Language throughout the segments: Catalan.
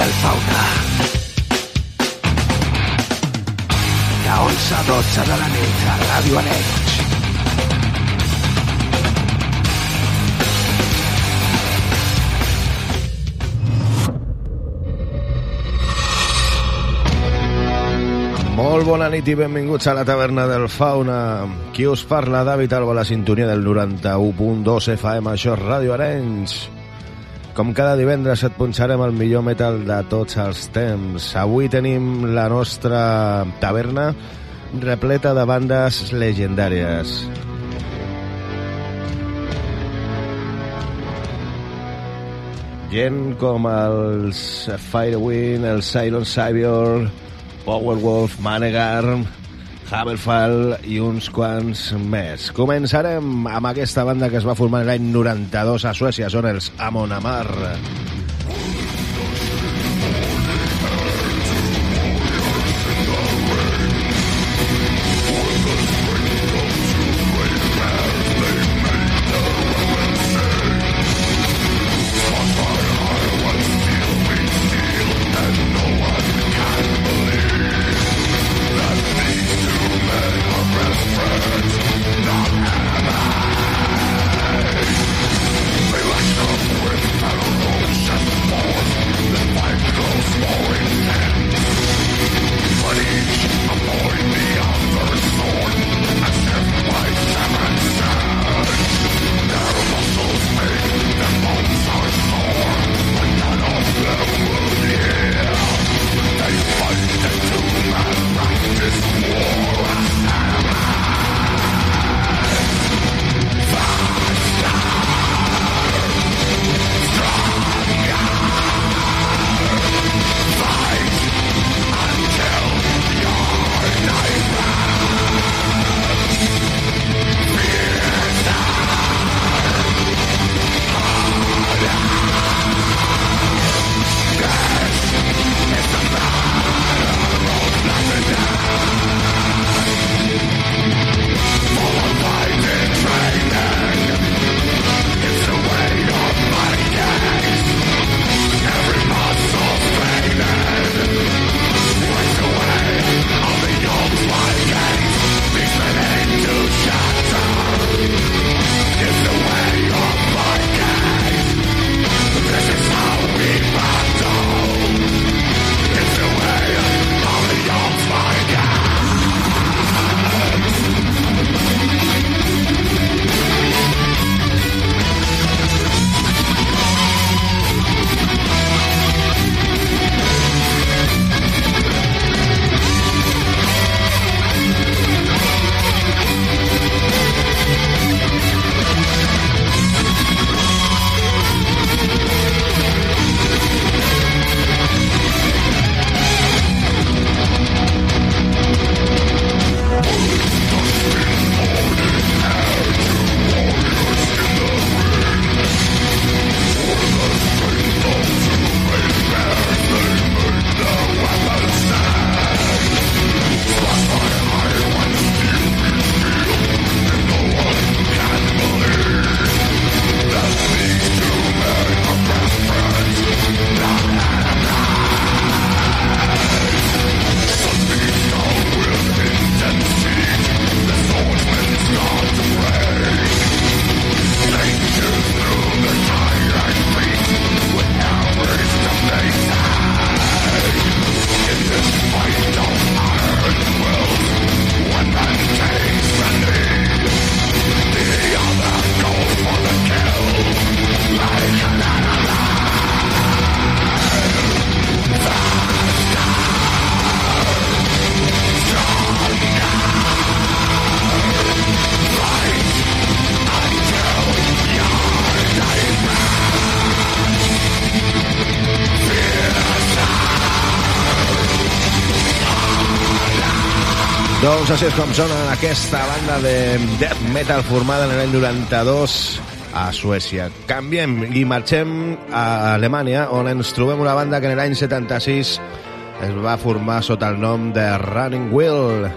Del fauna. De 11 a 12 de la nit a Ràdio Arenys. Molt bona nit i benvinguts a la taverna del Fauna. Qui us parla, David Alba, la sintonia del 91.2 FM, això és Ràdio Arenys. Com cada divendres et punxarem el millor metal de tots els temps. Avui tenim la nostra taverna repleta de bandes legendàries. Gent com els Firewind, el Silent Savior, Powerwolf, Manegar, Haberfall i uns quants més. Començarem amb aquesta banda que es va formar l'any 92 a Suècia, són els Amon Amar. Doncs així és com sona aquesta banda de death metal formada en l'any 92 a Suècia. Canviem i marxem a Alemanya, on ens trobem una banda que en l'any 76 es va formar sota el nom de Running Wheel.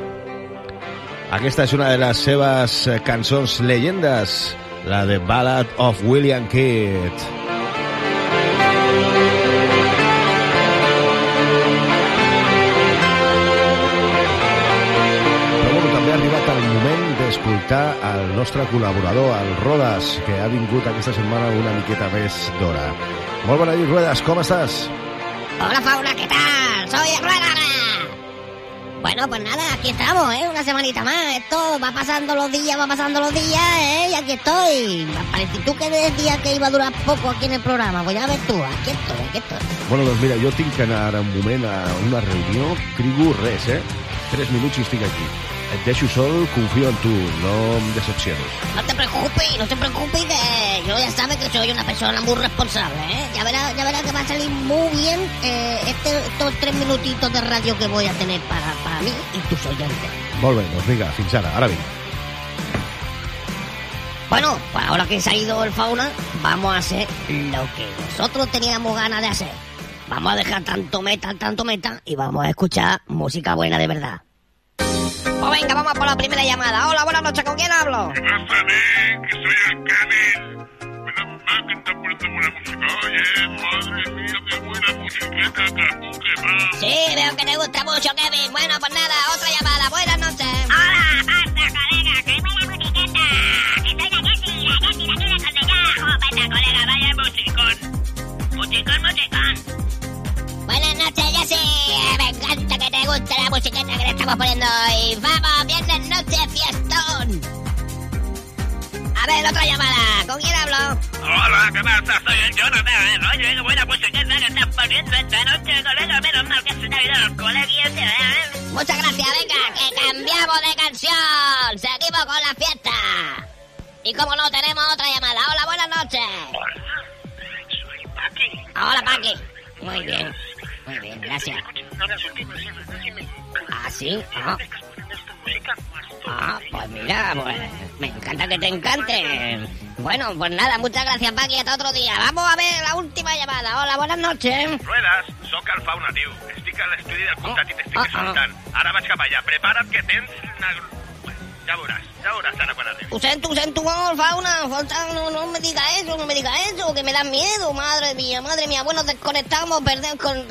Aquesta és una de les seves cançons llegendes, la de Ballad of William Kidd. Escoltar el nostre col·laborador, el Rodas, que ha vingut aquesta setmana una miqueta més d'hora. Molt bona nit, Ruedas, com estàs? Hola, Fauna, ¿qué tal? Soy Ruedas. Bueno, pues nada, aquí estamos, ¿eh? Una semanita más. Esto va pasando los días, va pasando los días, ¿eh? Y aquí estoy. Parece tú que decías que iba a durar poco aquí en el programa. Pues ya ves tú, aquí estoy, aquí estoy. Bueno, doncs mira, jo tinc que anar un moment a una reunió, crigo res, eh? Tres minuts i estic aquí. Deixo sol, confío en tu, no em decepciones. No te preocupes, no te preocupes, que yo ya sabes que soy una persona muy responsable, ¿eh? Ya verás ya verá que va a salir muy bien eh, este, estos tres minutitos de radio que voy a tener para, para mí y tus oyentes. Molt bé, doncs vinga, fins ara, ara vinc. Bueno, pues ahora que se ha ido el fauna, vamos a hacer lo que nosotros teníamos ganas de hacer. Vamos a dejar tanto metal, tanto metal y vamos a escuchar música buena de verdad. Pues venga, vamos por la primera llamada. Hola, buenas noches, ¿con quién hablo? que soy el. Menos mal que está poniendo buena música. Oye, madre mía, qué buena musiqueta, que más. Sí, veo que te gusta mucho, Kevin. Bueno, pues nada, otra llamada. Buenas noches. Hola, basta, colega, que buena musiqueta. Que soy la Jessie, la Jessie de aquí de Cornellá. Basta, colega, vaya musicón. Musicón, musicón. Buenas noches, Jessy. Me encanta que te guste la musiqueta que le estamos poniendo hoy. ¡Vamos, viernes noche, fiestón! A ver, otra llamada. ¿Con quién hablo? Hola, ¿qué pasa? Soy el Jonathan. Oye, qué buena musiqueta que estás poniendo esta noche, colega. Menos mal que se te ha ido los coleguillas, ¿eh? Muchas gracias, venga, que cambiamos de canción. Seguimos con la fiesta. Y como no, tenemos otra llamada. Hola, buenas noches. Hola, soy Paqui. Hola, Paqui. Muy bien, muy bien, gracias. ¿Ah, sí? Ah, ah, pues mira, pues me encanta que te encante. Bueno, pues nada, muchas gracias, Paqui. Hasta otro día. Vamos a ver la última llamada. Hola, buenas noches. Ruedas, soc el Fauna, tio. Estic a l'estudi del comtat i t'estic Ah, ah. escoltant. Ara vaig cap allà. Prepara't que tens una... Ja veuràs, siento, lo siento, oh, fauna, falta, no, no me diga eso, no me diga eso, que me da miedo, madre mía, madre mía. Bueno, desconectamos, perdemos, con,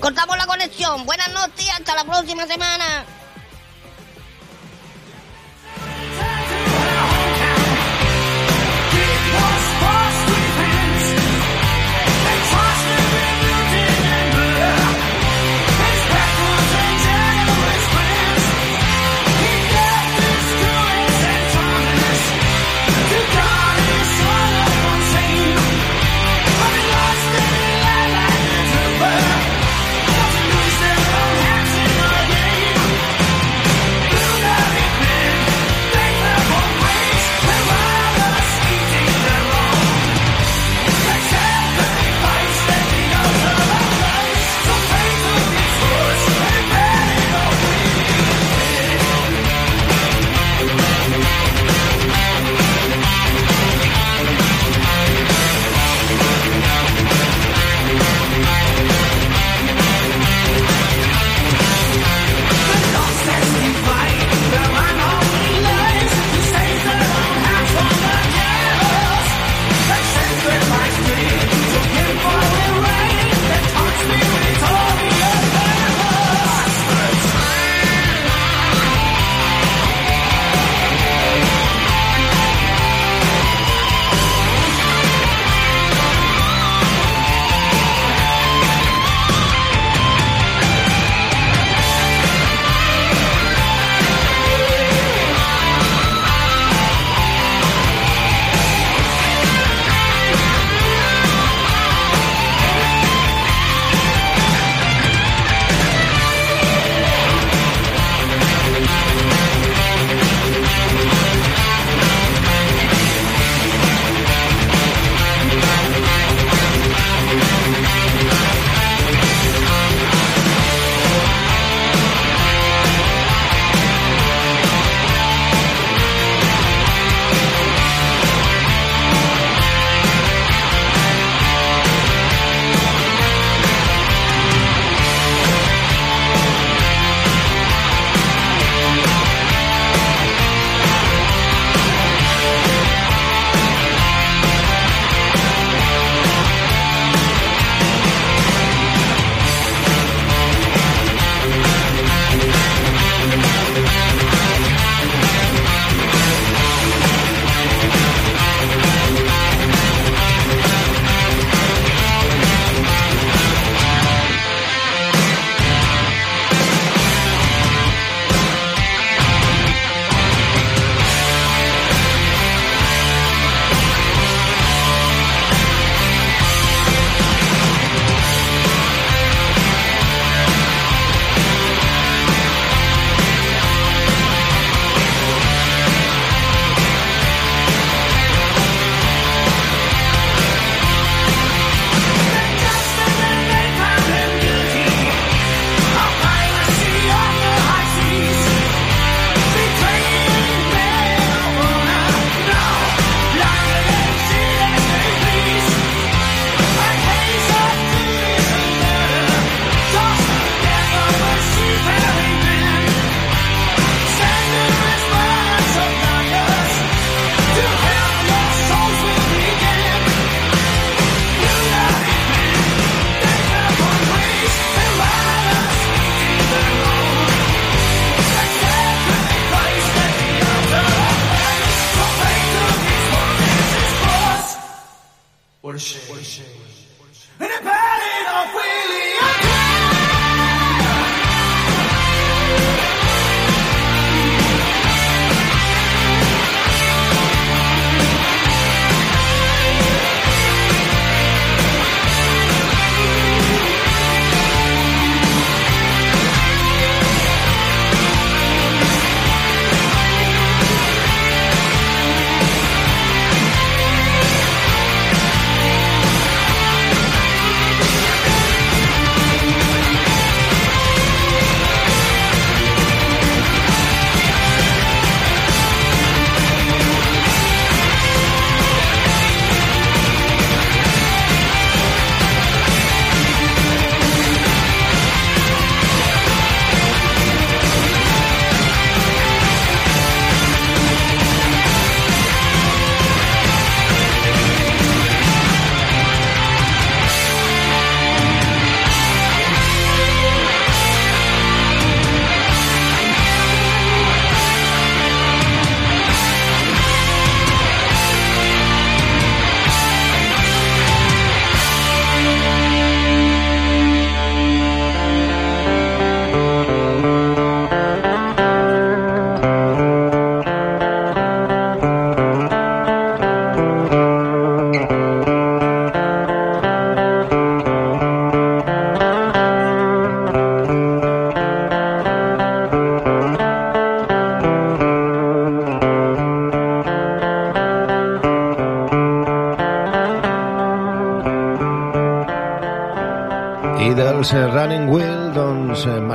cortamos la conexión. Buenas noches, hasta la próxima semana.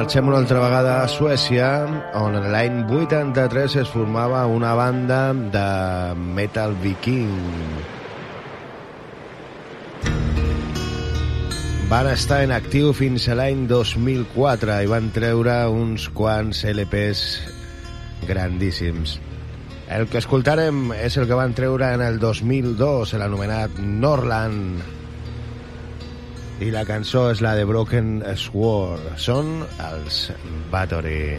Marxem una altra vegada a Suècia, on l'any 83 es formava una banda de metal viking. Van estar en actiu fins a l'any 2004 i van treure uns quants LPs grandíssims. El que escoltarem és el que van treure en el 2002, l'anomenat Norland. I la cançó és la de Broken Sword. Són els Battery.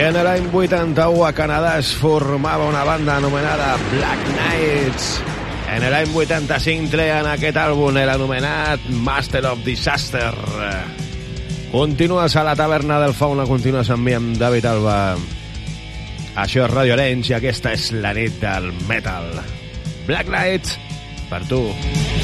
I en l'any 81 a Canadà es formava una banda anomenada Black Knights. En l'any 85 treien aquest àlbum, l'anomenat Master of Disaster. Continues a la taverna del Fauna, continues amb mi, amb David Alba. Això és Radio Arenys i aquesta és la nit del metal. Black Knights, per tu. Trapped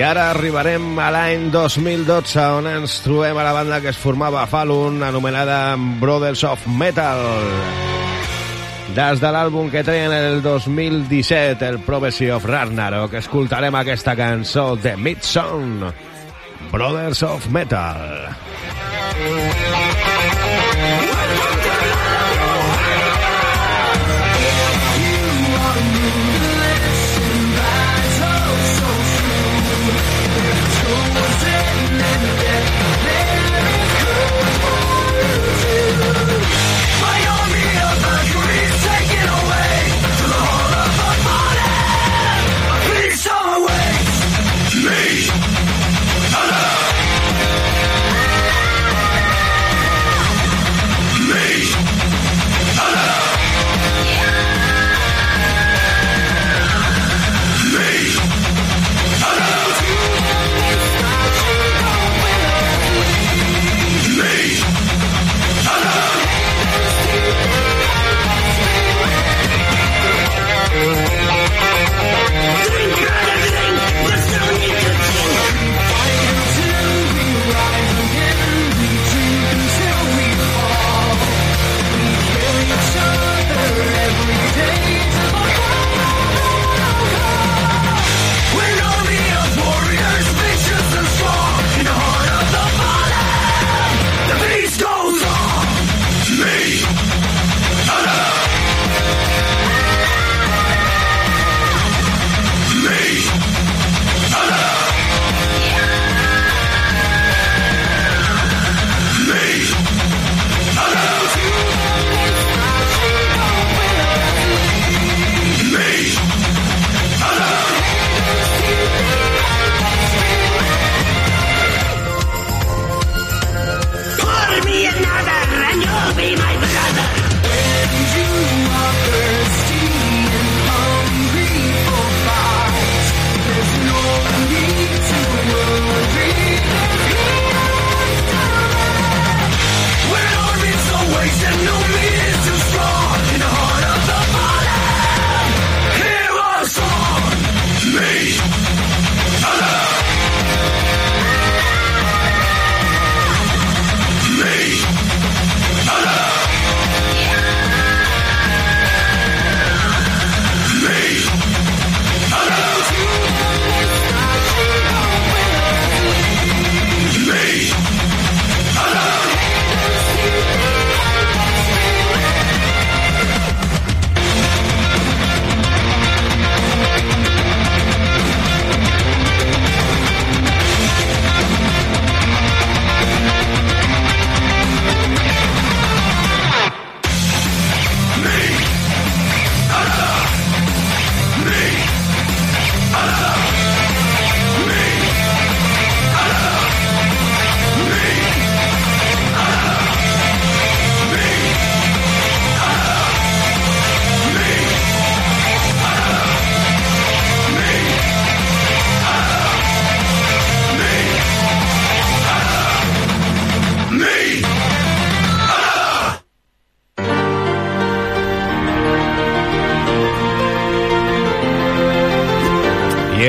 Ara arribarem a l'any 2012, on ens trobem a la banda que es formava a Falun, anomenada Brothers of Metal. Des de l'àlbum que treien el 2017, el Prophecy of Ragnarok, escoltarem aquesta cançó de Midsong, Brothers of Metal. Me!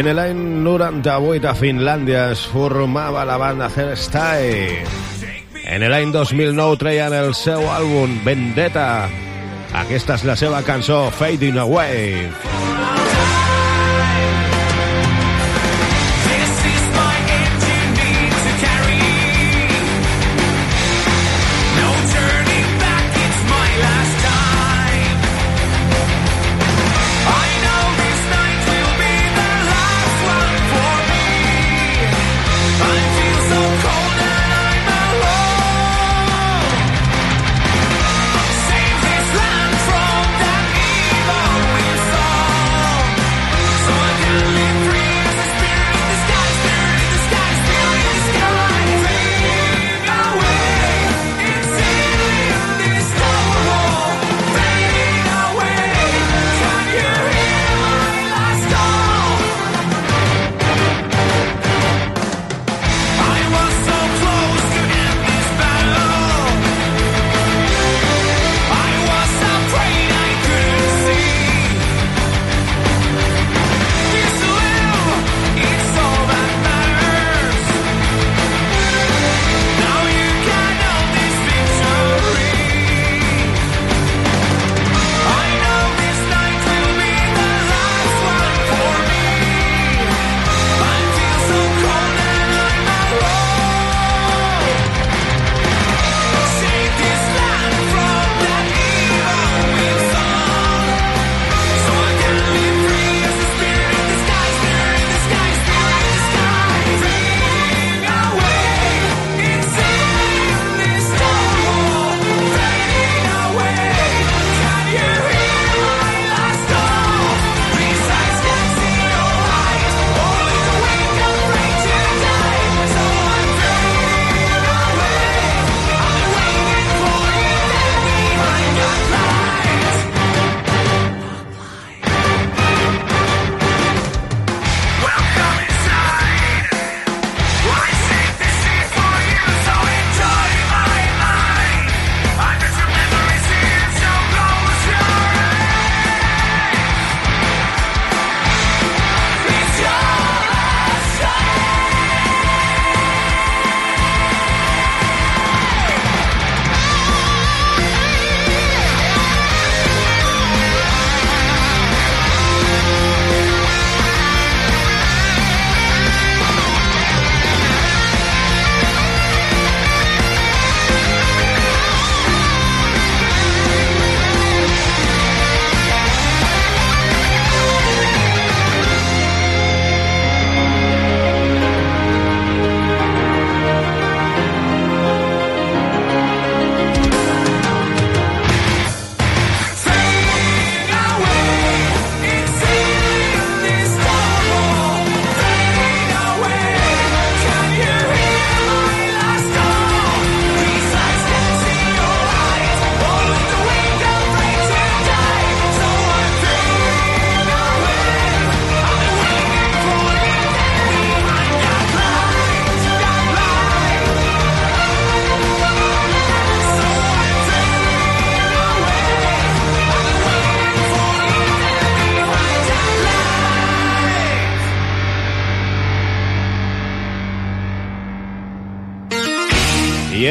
En el any 98 a Finlàndia es la banda Hairstyle. En l'any 2009 treien el seu àlbum Vendetta. Aquesta és la seva cançó Fading Away. Fading Away.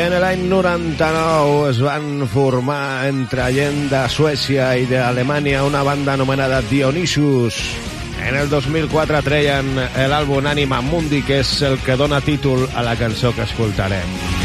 en l'any 99 es van formar entre gent de Suècia i d'Alemanya una banda anomenada Dionysus. En el 2004 treien l'àlbum Anima Mundi, que és el que dona títol a la cançó que escoltarem.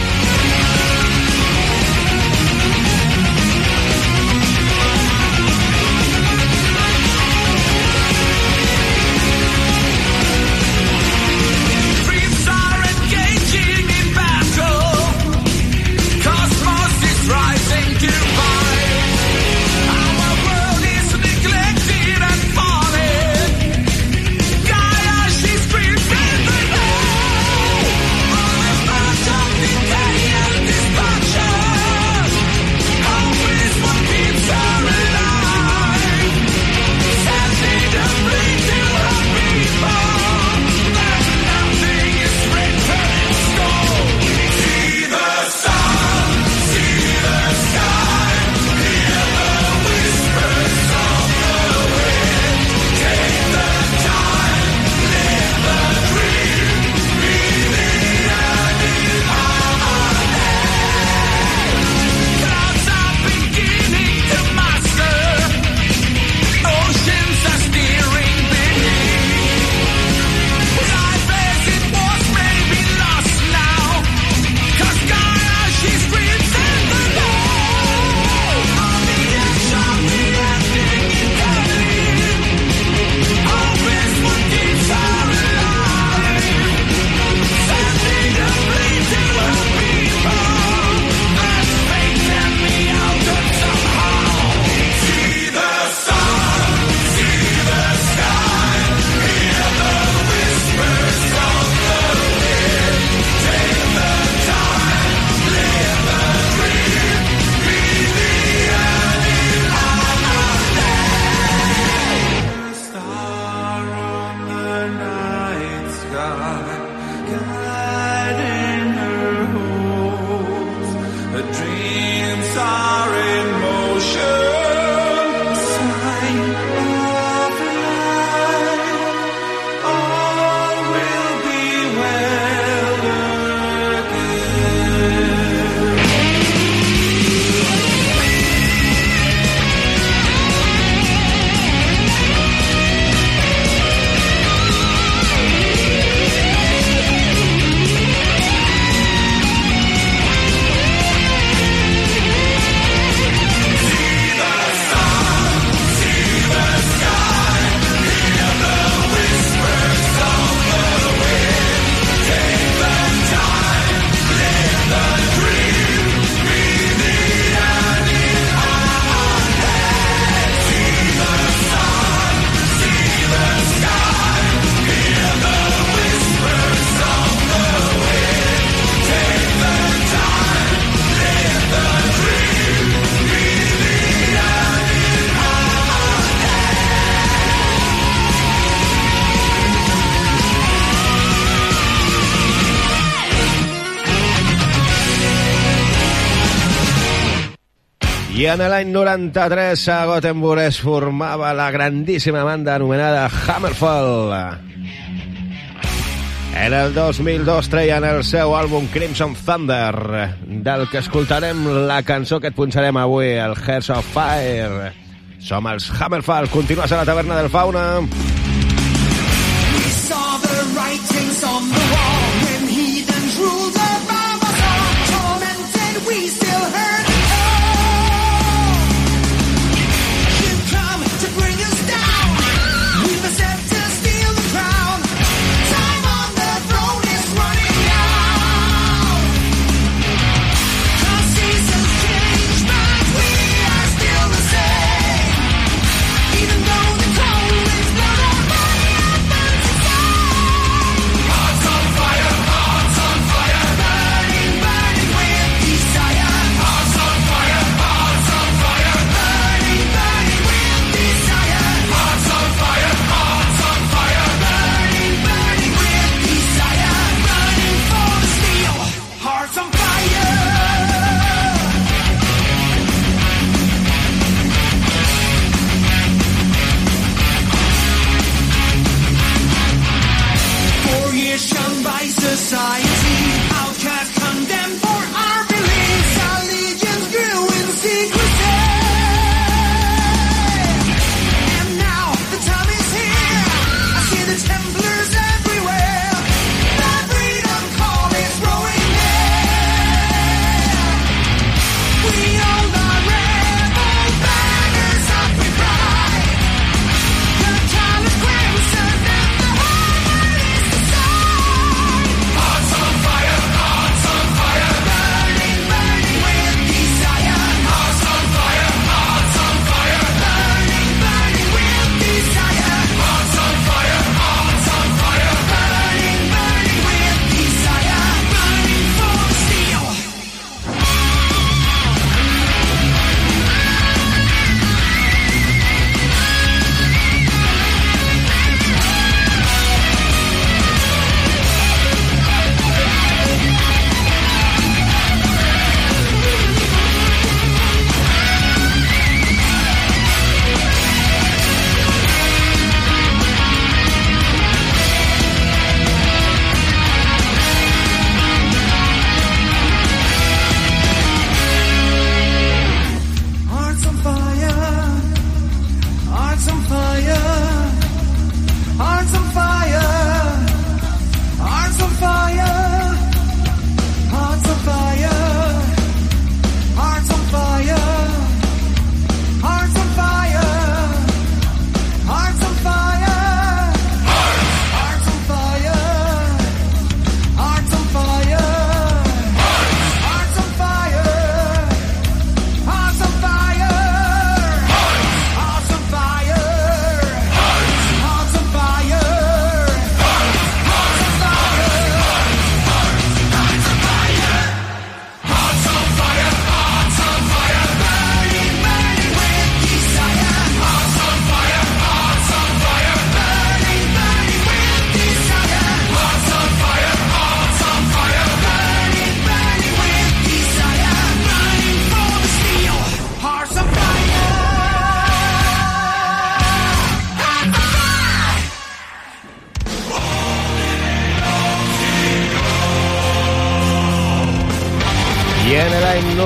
I en l'any 93 a Gothenburg es formava la grandíssima banda anomenada Hammerfall. En el 2002 treien el seu àlbum Crimson Thunder, del que escoltarem la cançó que et punxarem avui, el Hearts of Fire. Som els Hammerfall, continues a la taverna del Fauna. Fauna.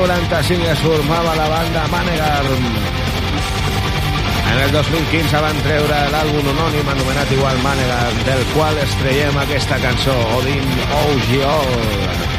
95 es formava la banda Manegar. En el 2015 van treure l'àlbum anònim anomenat igual Manegar, del qual estrellem aquesta cançó, Odin Ogiol.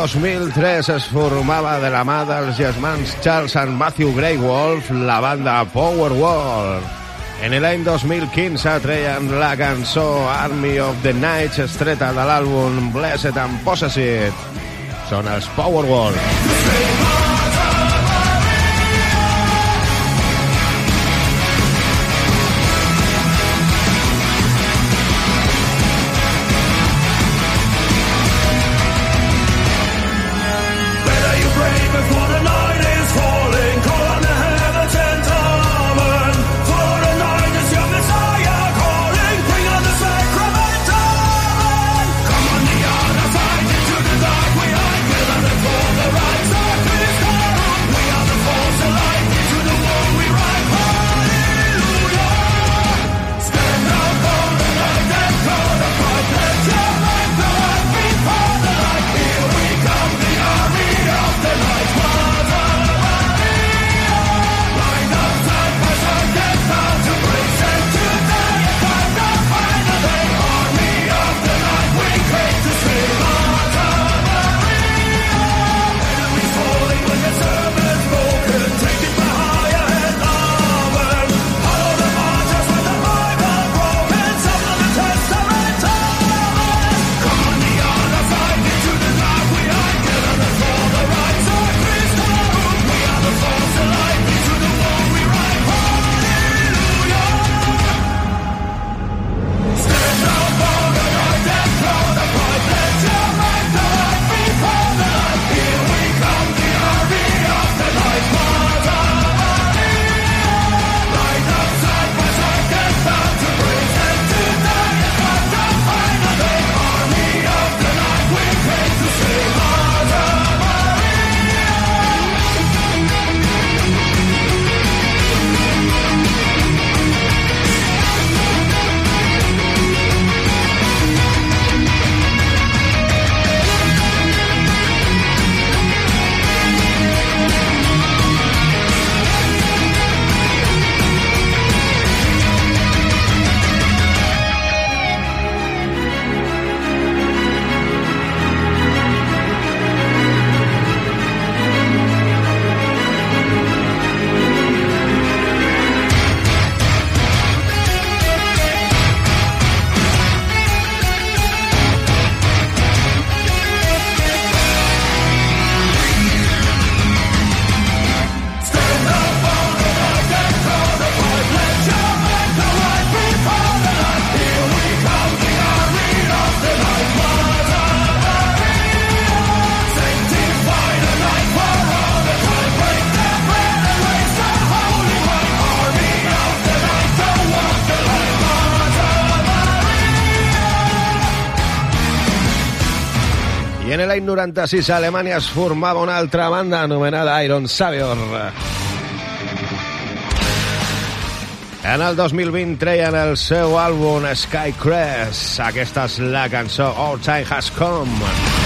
2003 es formava de la mà dels germans Charles and Matthew Grey Wolf la banda Powerwall. En l'any 2015 treien la cançó Army of the Nights estreta de l'àlbum Blessed and Possessed. Són els Powerwall. Powerwall. En l'any 96 a Alemanya es formava una altra banda anomenada Iron Savior. En el 2020 treien el seu àlbum Skycrest. Aquesta és la cançó All Time Has Come.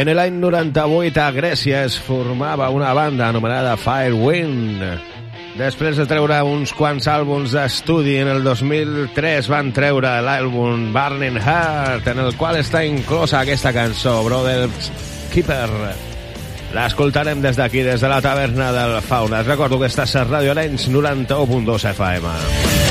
En l'any 98 a Grècia es formava una banda anomenada Firewind. Després de treure uns quants àlbums d'estudi, en el 2003 van treure l'àlbum Burning Heart, en el qual està inclosa aquesta cançó, Brothers Keeper. L'escoltarem des d'aquí, des de la taverna del Fauna. Et recordo que estàs a Radio Arenys 91.2 FM.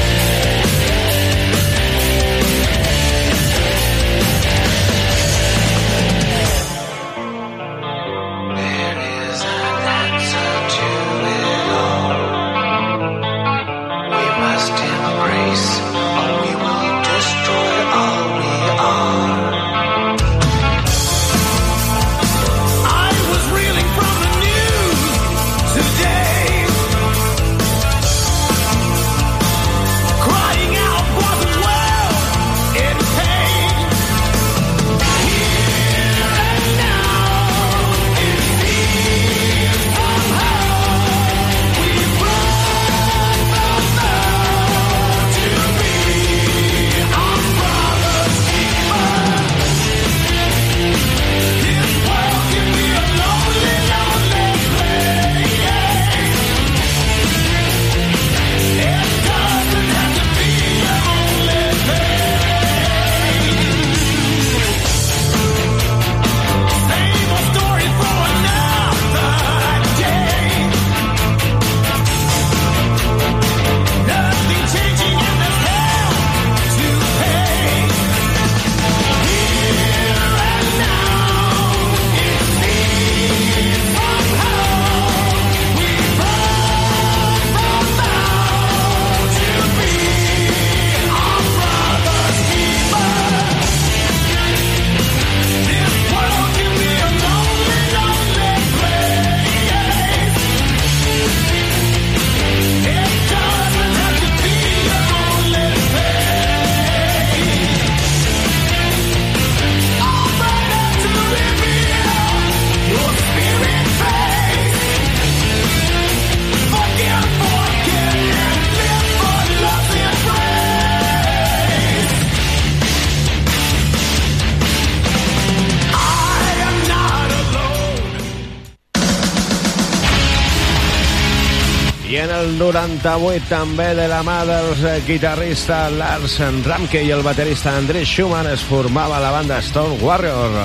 98 també de la mà dels eh, guitarristes Lars Ramke i el baterista André Schumann es formava la banda Stone Warrior.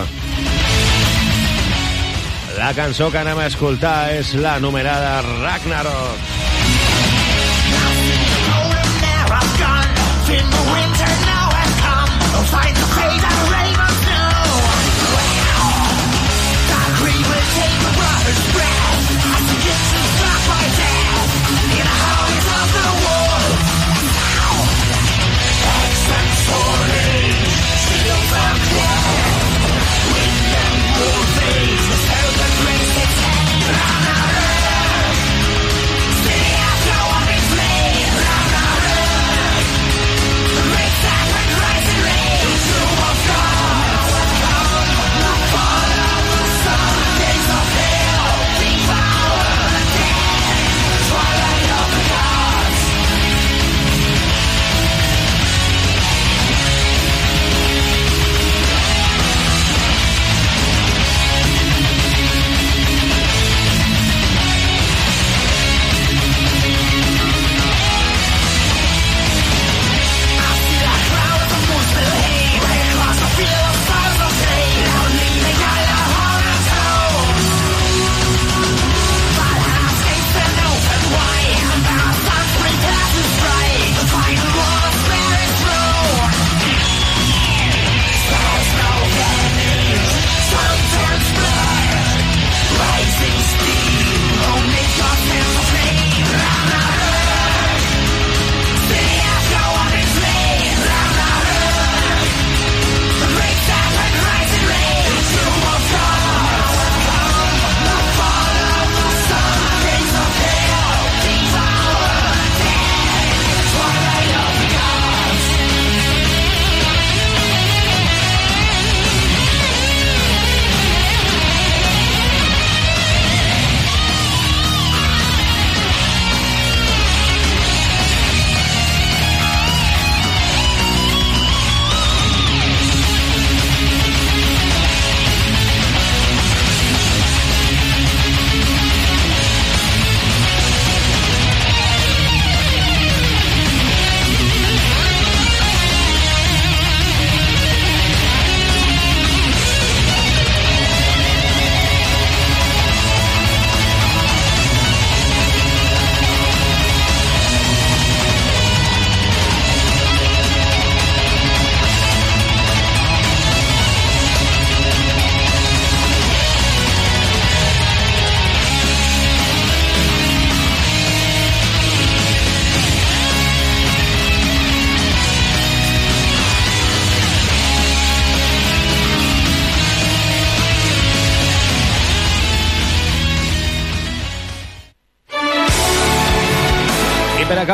La cançó que anem a escoltar és la numerada Ragnarok. Ragnarok!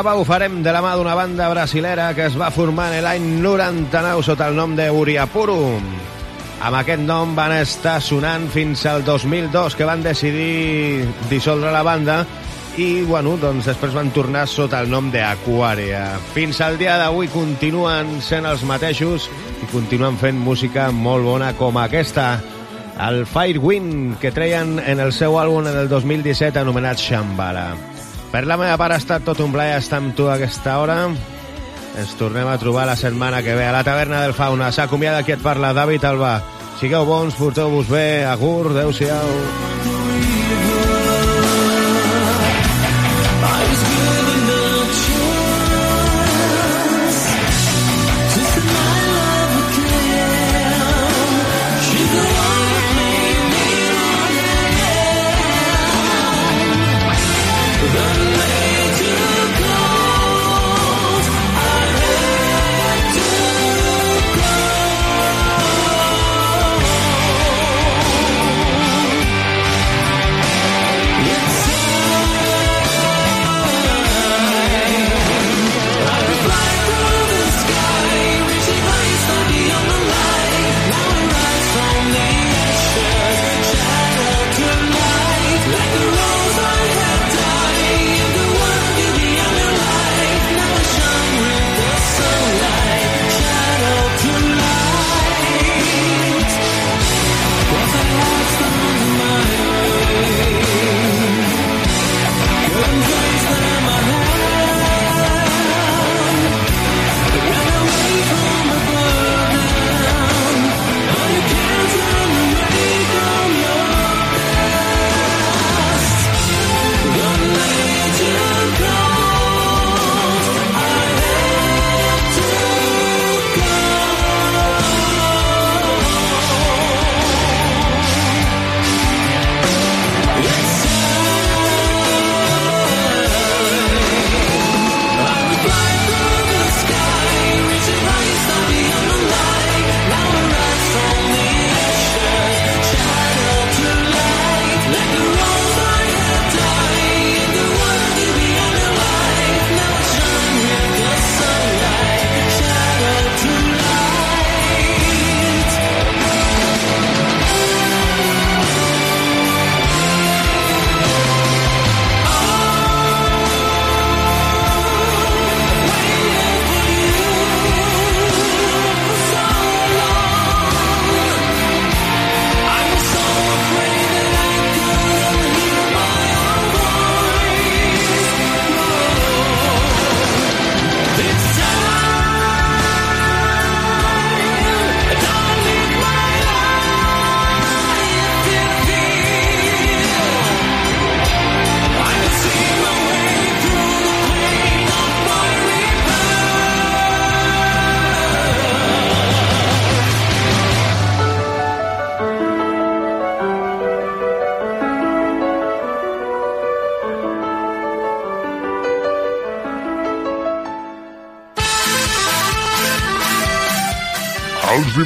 Acabar ho farem de la mà d'una banda brasilera que es va formar en l'any 99 sota el nom de Uriapuru. Amb aquest nom van estar sonant fins al 2002, que van decidir dissoldre la banda i, bueno, doncs després van tornar sota el nom d'Aquaria. Fins al dia d'avui continuen sent els mateixos i continuen fent música molt bona com aquesta, el Firewind, que treien en el seu àlbum en el 2017 anomenat Shambhala. Per la meva part ha estat tot un plaer estar amb tu a aquesta hora. Ens tornem a trobar la setmana que ve a la taverna del Fauna. S'acomiada qui et parla, David Alba. Sigueu bons, porteu-vos bé, agur, adeu-siau. Els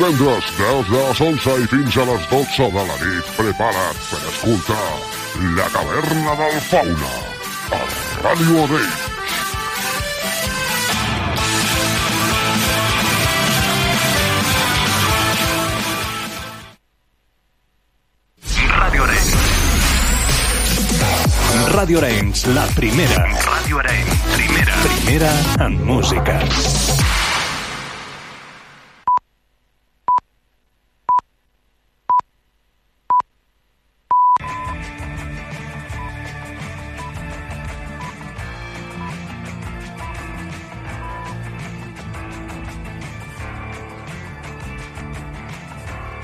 divendres, des de les 11 i fins a les 12 de la nit, prepara't per escoltar La Caverna del Fauna, a Ràdio Odell. Radio Arenys. Radio Arenys, la primera. Radio Arenys, primera. Primera en música.